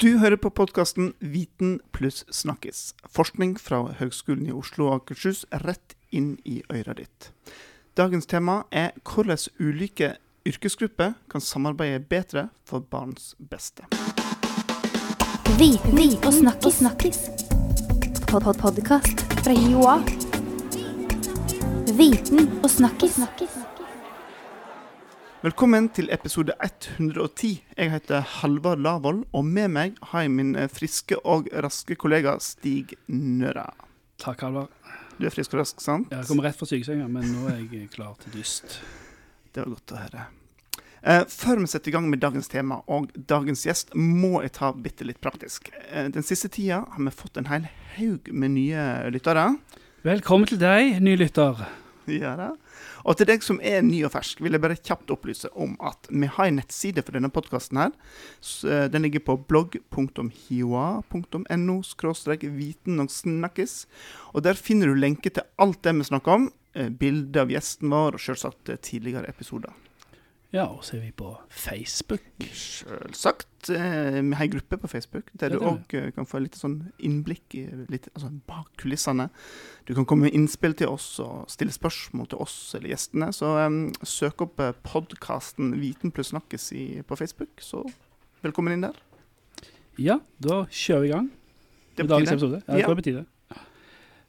Du hører på podkasten Viten pluss snakkes. Forskning fra Høgskolen i Oslo og Akershus rett inn i øret ditt. Dagens tema er hvordan ulike yrkesgrupper kan samarbeide bedre for barns beste. Viten og snakkes. snakkes. Pod -pod Podkast fra Joa. Viten og snakkis. Velkommen til episode 110. Jeg heter Halvard Lavoll, og med meg har jeg min eh, friske og raske kollega Stig Nøra. Takk, Halvard. Du er frisk og rask, sant? Jeg kommer rett fra sykesenga, men nå er jeg klar til dyst. Det var godt å høre. Eh, før vi setter i gang med dagens tema og dagens gjest, må jeg ta bitte litt praktisk. Eh, den siste tida har vi fått en hel haug med nye lyttere. Velkommen til deg, ny lytter. Da. Og til deg som er ny og fersk, vil jeg bare kjapt opplyse om at vi har en nettside for denne podkasten her. Eh, Den ligger på blogg.hioa.no viten og snakkes. Og der finner du lenke til alt det vi snakker om. eh, Bilde av gjesten vår og selvsagt eh, tidligere episoder. Ja, og så er vi på Facebook. Selvsagt. eh, Vi har en gruppe på Facebook der du òg kan få litt sånn innblikk i litt, altså bak kulissene. Du kan komme med innspill til oss og stille spørsmål til oss eller gjestene. Så um, søk opp uh, podkasten Viten pluss snakkes i, på Facebook, så velkommen inn der. Ja, da kjører vi i gang med dagens episode. Ja, det tror jeg betyr det.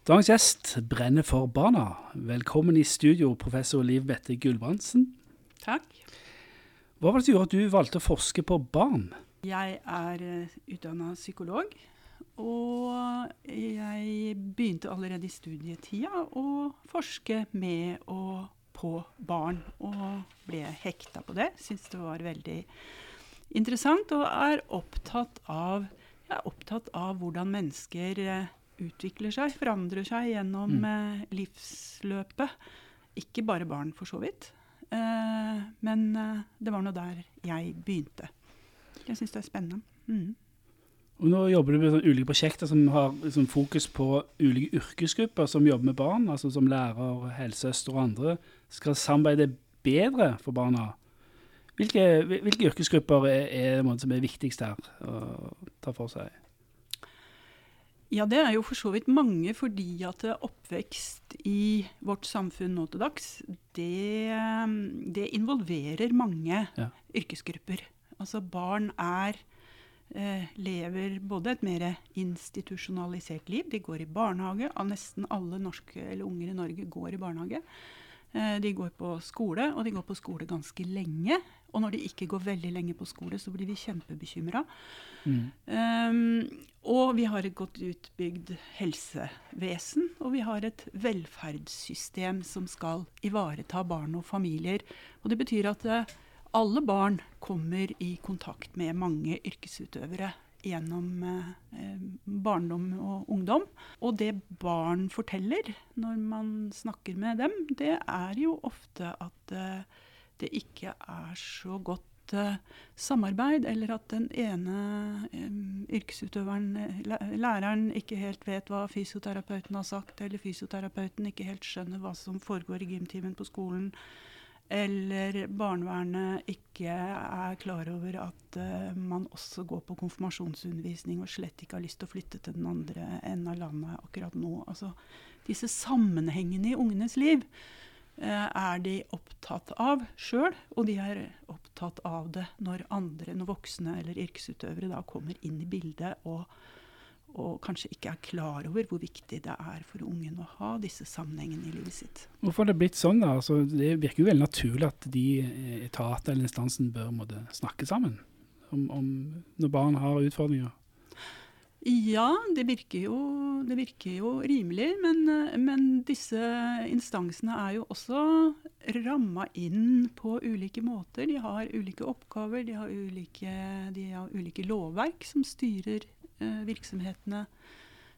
Dagens gjest brenner for barna. Velkommen i studio, professor Liv Bette Gulbrandsen. Takk. Hva var det som gjorde at du valgte å forske på barn? Jeg er utdanna psykolog, og jeg begynte allerede i studietida å forske med og på barn, og ble hekta på det. Syns det var veldig interessant, og er opptatt av, jeg er opptatt av hvordan mennesker eh, utvikler seg, forandrer seg gjennom Mm. eh, livsløpet. Ikke bare barn, for så vidt. Eh, men eh, det var nå der jeg begynte. Jeg syns det er spennende. Mm. Nå jobber du med ulike prosjekter som har liksom fokus på ulike yrkesgrupper som jobber med barn, altså som lærer, helsesøster og andre, skal samarbeide bedre for barna. Hvilke, hvilke yrkesgrupper er, er som er viktigst her å ta for seg? Ja, det er jo for så vidt mange, fordi at oppvekst i vårt samfunn nå til dags, det, det involverer mange Ja. yrkesgrupper. Altså barn er eh, lever både et mer institusjonalisert liv. De går i barnehage. Nesten alle norske eller unger i Norge går i barnehage. Eh, de går på skole, og de går på skole ganske lenge. Og når de ikke går veldig lenge på skole, så blir vi kjempebekymra. Mm. Um, og vi har et godt utbygd helsevesen, og vi har et velferdssystem som skal ivareta barn og familier. Og det betyr at uh, alle barn kommer i kontakt med mange yrkesutøvere gjennom eh, barndom og ungdom. Og det barn forteller når man snakker med dem, det er jo ofte at eh, det ikke er så godt eh, samarbeid, eller at den ene eh, yrkesutøveren, læreren, ikke helt vet hva fysioterapeuten har sagt, eller fysioterapeuten ikke helt skjønner hva som foregår i gymtimen på skolen, eller barnevernet ikke er klar over at uh, man også går på konfirmasjonsundervisning og slett ikke har lyst til å flytte til den andre enden av landet akkurat nå. Altså, disse sammenhengene i ungenes liv er de opptatt av sjøl, og de er opptatt av det når andre, når voksne eller yrkesutøvere da kommer inn i bildet og, og kanskje ikke er klar over hvor viktig det er for ungen å ha disse sammenhengene i livet sitt. Hvorfor har det blitt sånn? da? Altså, det virker jo veldig naturlig at de eh, etater eller instansen bør måtte snakke sammen om, om når barn har utfordringer. Ja, det virker jo, det virker jo rimelig, men, men disse instansene er jo også ramma inn på ulike måter. De har ulike oppgaver, de har ulike, de har ulike lovverk som styrer eh, virksomhetene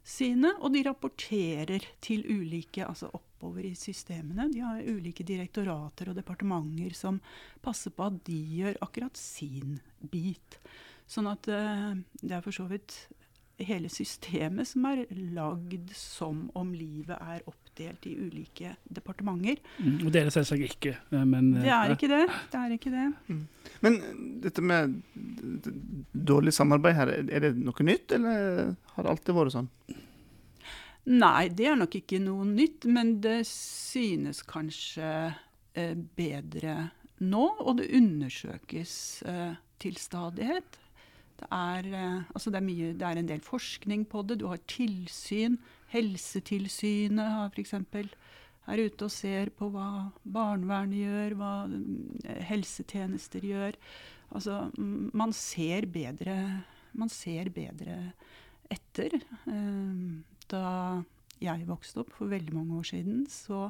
sine, og de rapporterer til ulike, altså oppover i systemene. De har ulike direktorater og departementer som passer på at de gjør akkurat sin bit. Sånn at eh, det er for så vidt hele systemet som er lagd som om livet er oppdelt i ulike departementer. Mm, og det er det selvsagt ikke. eh, Men, Det er ikke det. Det er ikke det. Men dette med dårlig samarbeid her, er det noe nytt, eller har det alltid vært sånn? Nei, det er nok ikke noe nytt, men det synes kanskje eh, bedre nå, og det undersøkes eh, til stadighet. Er, eh, altså det, er mye, det er en del forskning på det. Du har tilsyn. Helsetilsynet har f.eks. er ute og ser på hva barnevernet gjør, hva eh, helsetjenester gjør. Altså, man ser bedre, man ser bedre etter. Eh, da jeg vokste opp for veldig mange år siden, så,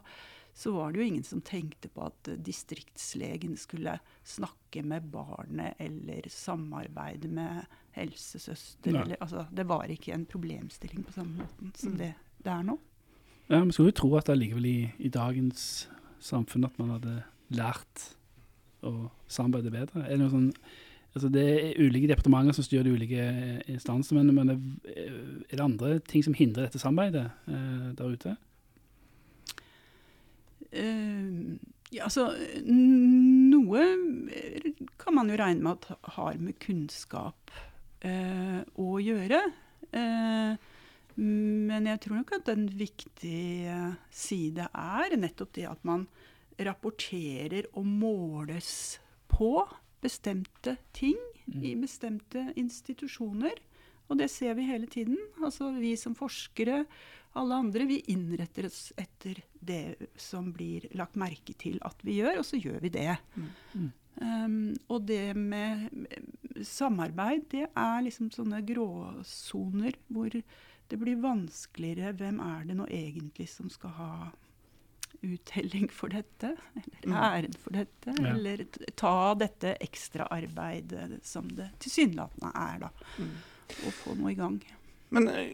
så var det jo ingen som tenkte på at eh, distriktslegen skulle snakke med barnet eller samarbeide med helsesøster. Eller, altså, det var ikke en problemstilling på samme måten som Mm. det, det er nå. Ja, Vi skulle jo tro at det likevel i, i dagens samfunn at man hadde lært å samarbeide bedre. Er det, noe sånn, altså det er ulike departementer som styrer de ulike instanser, instansene, men, men er, er det andre ting som hindrer dette samarbeidet eh, der ute? Eh, ja, altså, noe kan man jo regne med at har med kunnskap eh, å gjøre. Eh, men jeg tror nok at en viktig eh, side er nettopp det at man rapporterer og måles på bestemte ting i bestemte institusjoner. Og det ser vi hele tiden. Altså vi som forskere, alle andre, vi innretter oss etter det som blir lagt merke til at vi gjør, og så gjør vi det. Mm. Um, og det med samarbeid, det er liksom sånne gråsoner hvor det blir vanskeligere. Hvem er det nå egentlig som skal ha uttelling for dette? Eller Mm. æren for dette? Ja. Eller ta dette ekstraarbeidet som det tilsynelatende er, da. Mm. Og få noe i gang. Men eh,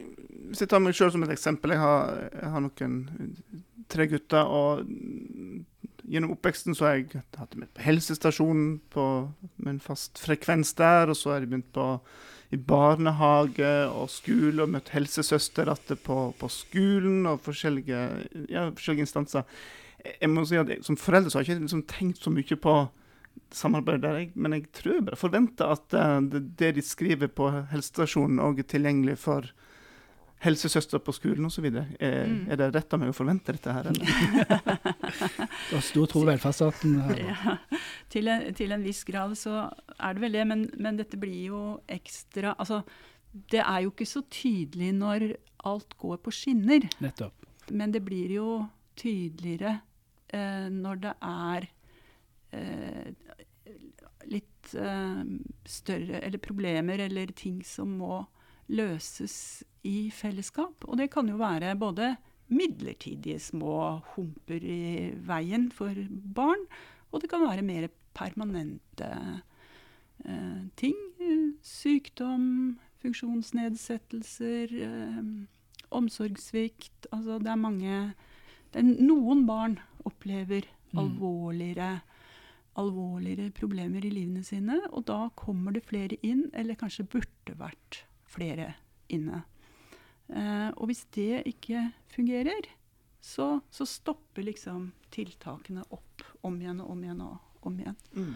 hvis jeg tar meg sjøl som et eksempel. Jeg har, jeg har noen tre gutter, og gjennom oppveksten så har jeg hatt med på helsestasjonen på, med en fast frekvens der, og så har jeg begynt på i barnehage og skole og møtt helsesøster på, på skolen og forskjellige, ja, forskjellige instanser. Jeg må si at jeg, Som forelder så har jeg ikke liksom tenkt så mye på samarbeid der, jeg, men jeg tror jeg bare forventer at eh, det, det de skriver på helsestasjonen, òg er tilgjengelig for helsesøster på skolen osv. Er, Mm. er det rett av meg å forvente dette her, eller? Du har stor tro på velferdsstaten. Ja, til, en, til en viss grad så er det vel det, men, men dette blir jo ekstra Altså, det er jo ikke så tydelig når alt går på skinner. Nettopp. Men det blir jo tydeligere eh, når det er eh, litt uh, større eller problemer eller ting som må løses i fellesskap. Og det kan jo være både midlertidige små humper i veien for barn, og det kan være mer permanente uh, ting. Sykdom, funksjonsnedsettelser, uh, omsorgssvikt. Altså det er mange det er Noen barn opplever Mm. alvorligere, alvorligere problemer i livene sine, og da kommer det flere inn, eller kanskje burde vært flere inne. Eh, og hvis det ikke fungerer, så, så stopper liksom tiltakene opp om igjen og om igjen og om igjen. Mm.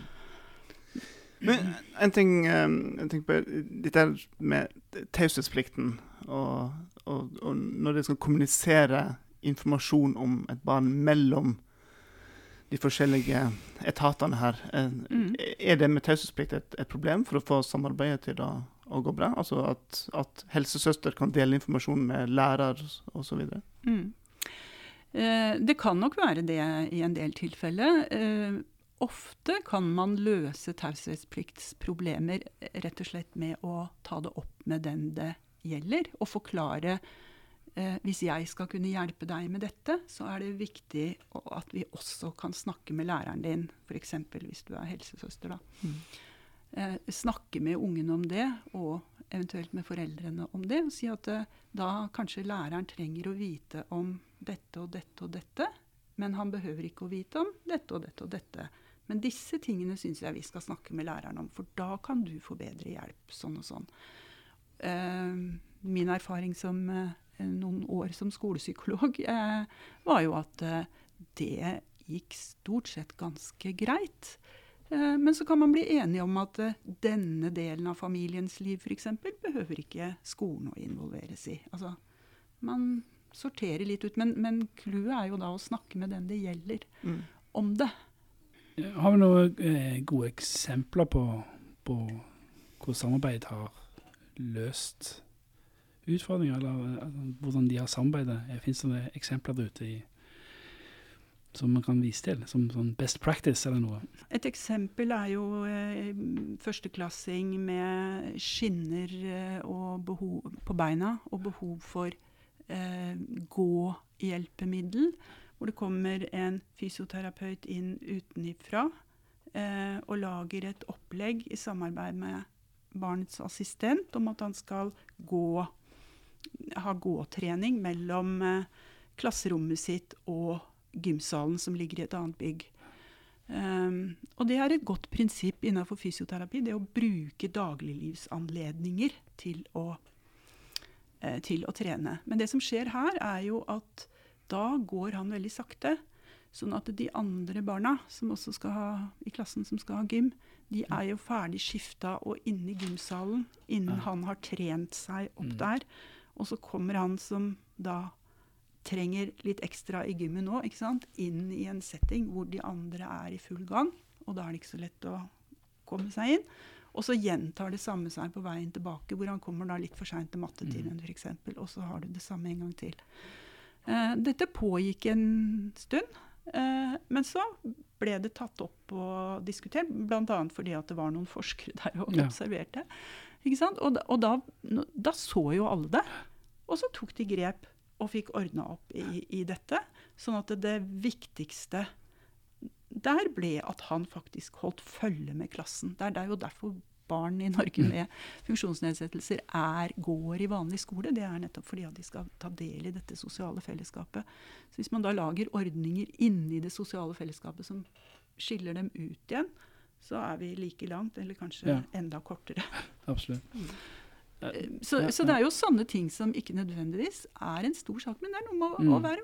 Men en ting eh, jeg tenker på, dette med taushetsplikten, og, og, og når det skal kommunisere informasjon om et barn mellom de forskjellige etatene her, eh, Mm. er det med taushetsplikt et, et problem for å få samarbeidet til å, å gå bra? Altså at, at helsesøster kan dele informasjon med lærer osv.? Mm. Eh, det kan nok være det i en del tilfeller. Eh, ofte kan man løse taushetspliktsproblemer rett og slett med å ta det opp med den det gjelder, og forklare eh, hvis jeg skal kunne hjelpe deg med dette, så er det viktig at vi også kan snakke med læreren din, f.eks. hvis du er helsesøster. da. Mm. Eh, snakke med ungen om det, og eventuelt med foreldrene om det. Og si at eh, da kanskje læreren trenger å vite om dette og dette og dette, men han behøver ikke å vite om dette og dette og dette. Men disse tingene syns jeg vi skal snakke med læreren om, for da kan du få bedre hjelp. Sånn og sånn. Eh, min erfaring som eh, eh, noen år som skolepsykolog, eh, var jo at eh, det gikk stort sett ganske greit. Eh, men så kan man bli enige om at eh, denne delen av familiens liv f.eks. behøver ikke skolen å involveres i. Altså, man sorterer litt ut, men, men clouet er jo da å snakke med den det gjelder, Mm. om det. Har vi noen eh, gode eksempler på, på hvor samarbeidet har løst utfordringer, eller hvordan de har samarbeidet? Fins det eksempler der ute i, som man kan vise til, som sånn best practice eller noe? Et eksempel er jo eh, førsteklassing med skinner eh, behov, på beina og behov for eh, gåhjelpemiddel. Hvor det kommer en fysioterapeut inn utenifra eh, og lager et opplegg i samarbeid med barnets assistent om at han skal gå, ha gåtrening mellom eh, klasserommet sitt og gymsalen som ligger i et annet bygg. Um, og det er et godt prinsipp innenfor fysioterapi, det å bruke dagliglivsanledninger til å, eh, til å trene. Men det som skjer her, er jo at da går han veldig sakte. Sånn at de andre barna som også skal ha, i klassen som skal ha gym, de er jo ferdig skifta og inne i gymsalen innen han har trent seg opp Mm. der. Og så kommer han som da trenger litt ekstra i gymmet nå, ikke sant? inn i en setting hvor de andre er i full gang. Og da er det ikke så lett å komme seg inn. Og så gjentar det samme seg på veien tilbake, hvor han kommer da litt for seint til mattetimen f.eks. Og så har du det samme en gang til. Eh, dette pågikk en stund. Eh, men så ble det tatt opp og diskutert, bl.a. fordi at det var noen forskere der og Ja. observerte. Ikke sant? Og, da, og da, da så jo alle det. Og så tok de grep og fikk ordna opp i, i dette. Sånn at det viktigste der ble at han faktisk holdt følge med klassen. Det er jo derfor barn i Norge med funksjonsnedsettelser er, går i vanlig skole. Det er nettopp fordi at de skal ta del i dette sosiale fellesskapet. Så hvis man da lager ordninger inni det sosiale fellesskapet som skiller dem ut igjen, så er vi like langt, eller kanskje Ja. enda kortere. Absolutt. Eh, Så, så det er jo sånne ting som ikke nødvendigvis er en stor sak, men det er noe med å, å Mm. være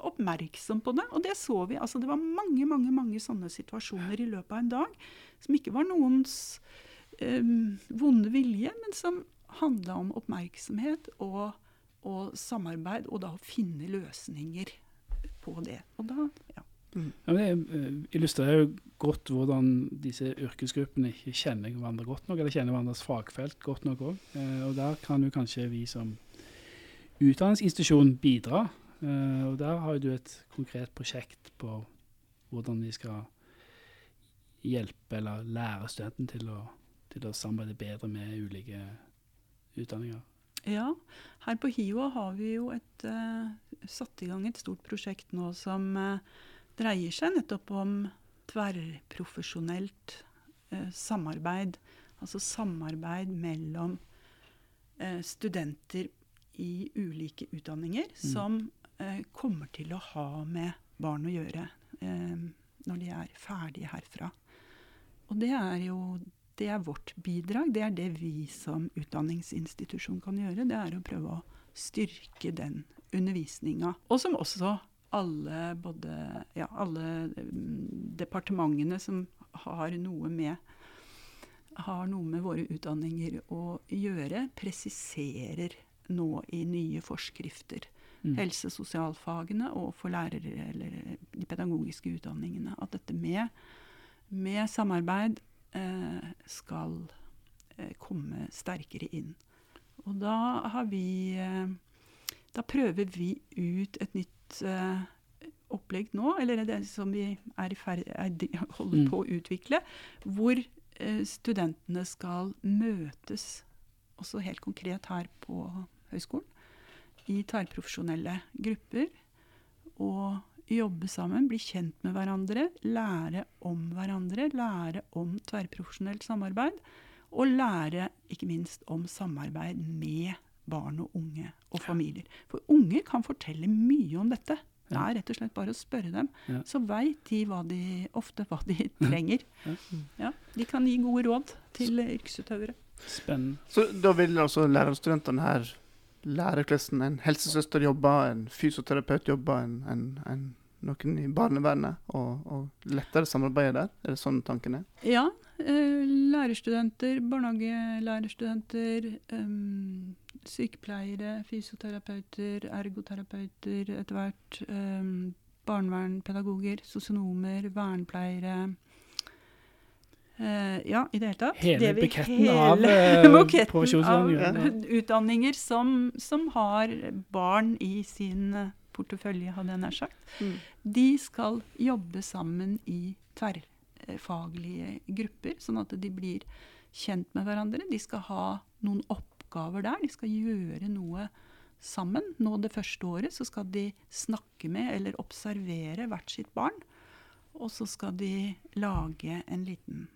oppmerksom på det. Og det så vi. altså Det var mange mange, mange sånne situasjoner i løpet av en dag som ikke var noens vonde vilje, men som handla om oppmerksomhet og, og samarbeid, og da å finne løsninger på det. Og da, ja. Ja, men det eh, illustrerer jo godt hvordan disse yrkesgruppene ikke kjenner hverandre godt nok, eller kjenner hverandres fagfelt godt nok òg. Og der kan jo kanskje vi som utdanningsinstitusjon bidra. Eh, og der har jo du et konkret prosjekt på hvordan de skal hjelpe eller lære studenten til å, til å samarbeide bedre med ulike utdanninger. Ja, her på HiO har vi jo et, uh, satt i gang et stort prosjekt nå som uh, dreier seg nettopp om tverrprofesjonelt uh, samarbeid. Altså samarbeid mellom studenter i ulike utdanninger som eh, kommer til å ha med barn å gjøre når de er ferdige herfra. Og det er jo det er vårt bidrag. Det er det vi som utdanningsinstitusjon kan gjøre. Det er å prøve å styrke den undervisninga. Og som også alle, både, ja, alle mm, departementene som har noe med har noe med våre utdanninger å gjøre, presiserer nå i nye forskrifter. Mm. Helse- og sosialfagene og for lærere eller de pedagogiske utdanningene. At dette med, med samarbeid skal eh, komme sterkere inn. Og da har vi eh, Da prøver vi ut et nytt eh, opplegg nå, eller det som vi er i ferd, er, holder Mm. på å utvikle, hvor eh, studentene skal møtes, også helt konkret her på høyskolen, i tverrprofesjonelle grupper. Og jobbe sammen, bli kjent med hverandre, lære om hverandre, lære om tverrprofesjonelt samarbeid. Og lære ikke minst om samarbeid med barn og unge og familier. For unger kan fortelle mye om dette. Det er rett og slett bare å spørre dem. Ja. Så veit de, de ofte hva de trenger. Ja. Ja, de kan gi gode råd til yrkesutøvere. Spennende. Så da vil altså lærerstudentene her lære hvordan en helsesøster jobber, en fysioterapeut jobber, en, en, en, noen i barnevernet, og, og lettere samarbeide der? Er det sånn tanken er? Ja. Eh, lærerstudenter, barnehagelærerstudenter, um, sykepleiere, fysioterapeuter, ergoterapeuter etter hvert. Um, barnevernpedagoger, sosionomer, vernepleiere. Eh, ja, i det hele tatt. Hele Det buketten hele av, eh, buketten av profesjonsutdanninger. utdanninger som, som har barn i sin eh, portefølje, hadde jeg nær sagt. Mm. De skal jobbe sammen i tverrfaglige grupper, sånn at de blir kjent med hverandre. De skal ha noen oppgaver der. De skal gjøre noe sammen. Nå det første året så skal de snakke med eller observere hvert sitt barn. Og så skal de lage en liten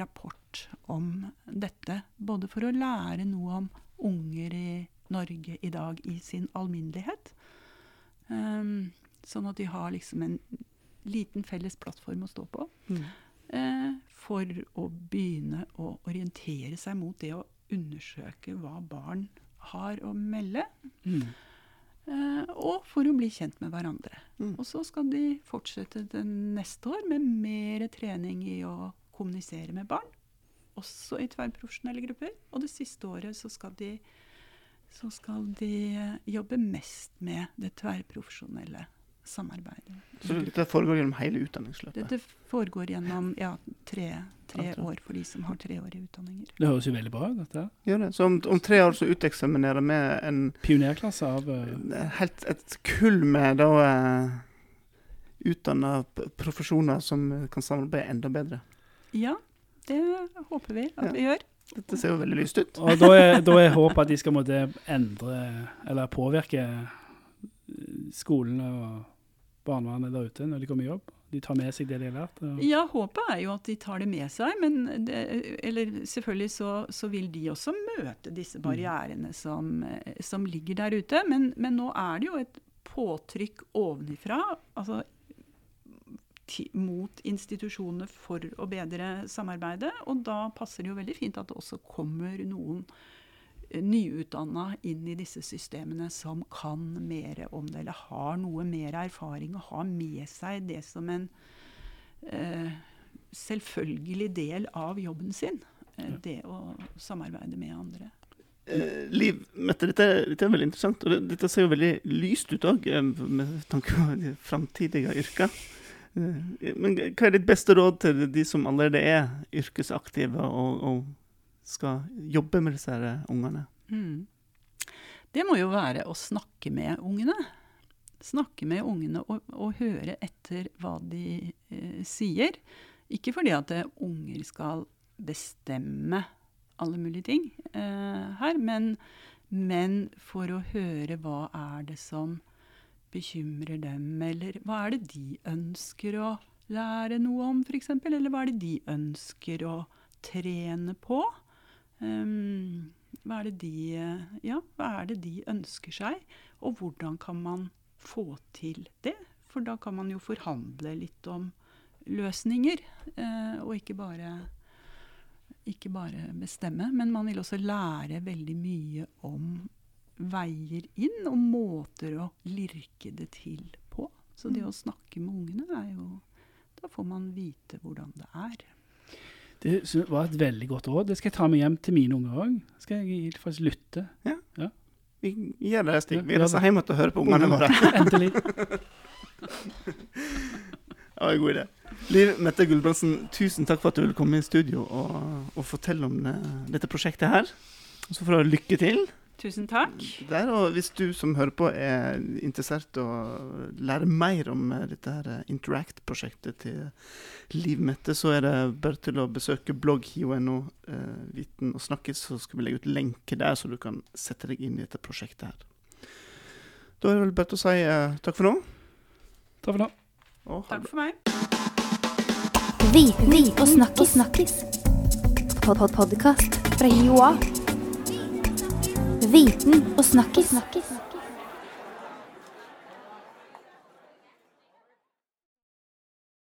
rapport om dette. Både for å lære noe om unger i Norge i dag i sin alminnelighet. Um, sånn at de har liksom en liten felles plattform å stå på. Mm. Uh, for å begynne å orientere seg mot det å undersøke hva barn har å melde. Mm. Uh, og for å bli kjent med hverandre. Mm. Og så skal de fortsette neste år med mer trening i å kommunisere med barn. Også i tverrprofesjonelle grupper. Og det siste året så skal de, så skal de eh, jobbe mest med det tverrprofesjonelle samarbeidet. Så dette foregår gjennom hele utdanningsløpet? Dette foregår gjennom ja, tre, tre år for de som har treårige utdanninger. Det høres jo veldig bra ut, dette. Gjør det. Så om, om tre år så uteksaminerer vi en Pionerklasse av uh... helt et kull med da uh, utdanna profesjoner som kan samarbeide enda bedre. Ja, det håper vi at Ja. vi gjør. Dette ser jo veldig lyst ut. Og da er, da er håpet at de skal måtte endre, eller påvirke eh, skolene og barnevernet der ute når de kommer i jobb. De tar med seg det de har lært. Og, Ja, håpet er jo at de tar det med seg, men det, eller selvfølgelig så, så vil de også møte disse barrierene som, eh, som ligger der ute. Men, men nå er det jo et påtrykk ovenifra altså, mot institusjonene for å bedre samarbeidet. Og da passer det jo veldig fint at det også kommer noen eh, nyutdanna inn i disse systemene som kan mer om det, eller har noe mer erfaring og har med seg det som en eh, selvfølgelig del av jobben sin. Eh, Det å samarbeide med andre. Eh, Liv, Mette, dette, dette er veldig interessant, og dette ser jo veldig lyst ut òg, med tanke på framtidige yrker. Men hva er ditt beste råd til de som allerede er yrkesaktive og, og skal jobbe med disse ungene? Mm. Det må jo være å snakke med ungene. Snakke med ungene og, og høre etter hva de eh, sier. Ikke fordi at eh, unger skal bestemme alle mulige ting eh, her, men, men for å høre hva er det som bekymrer dem, eller hva er det de ønsker å lære noe om, f.eks., eller hva er det de ønsker å trene på? Um, hva er, de, ja, hva er det de ønsker seg, og hvordan kan man få til det? For da kan man jo forhandle litt om løsninger, uh, og ikke bare, ikke bare bestemme. Men man vil også lære veldig mye om veier inn, og måter å lirke det til på. Så det å snakke med ungene er jo Da får man vite hvordan det er. Det var et veldig godt råd. Det skal jeg ta med hjem til mine unger òg. Skal jeg faktisk lytte. Vi gjør det, Stig. Vi Ja, reiser hjem og hører på ungene våre. Endelig. Det var en god idé. Liv Mette Gulbrandsen, tusen takk for at du ville komme i studio og, og fortelle om det, dette prosjektet her. Og så får du ha lykke til Tusen takk. der. Og hvis du som hører på er interessert i å lære mer om eh, dette her eh, Interact-prosjektet til Liv Mette, så er det bare til å besøke blogg.no eh, Viten og snakkes, så skal vi legge ut lenke der, så du kan sette deg inn i dette prosjektet her. Da er det vel bare til å si eh, takk for nå. Takk for nå. Og Takk for meg. Viten og snakkis. snakkis. Pod -pod Podkast fra Joa. Viten og snakkis.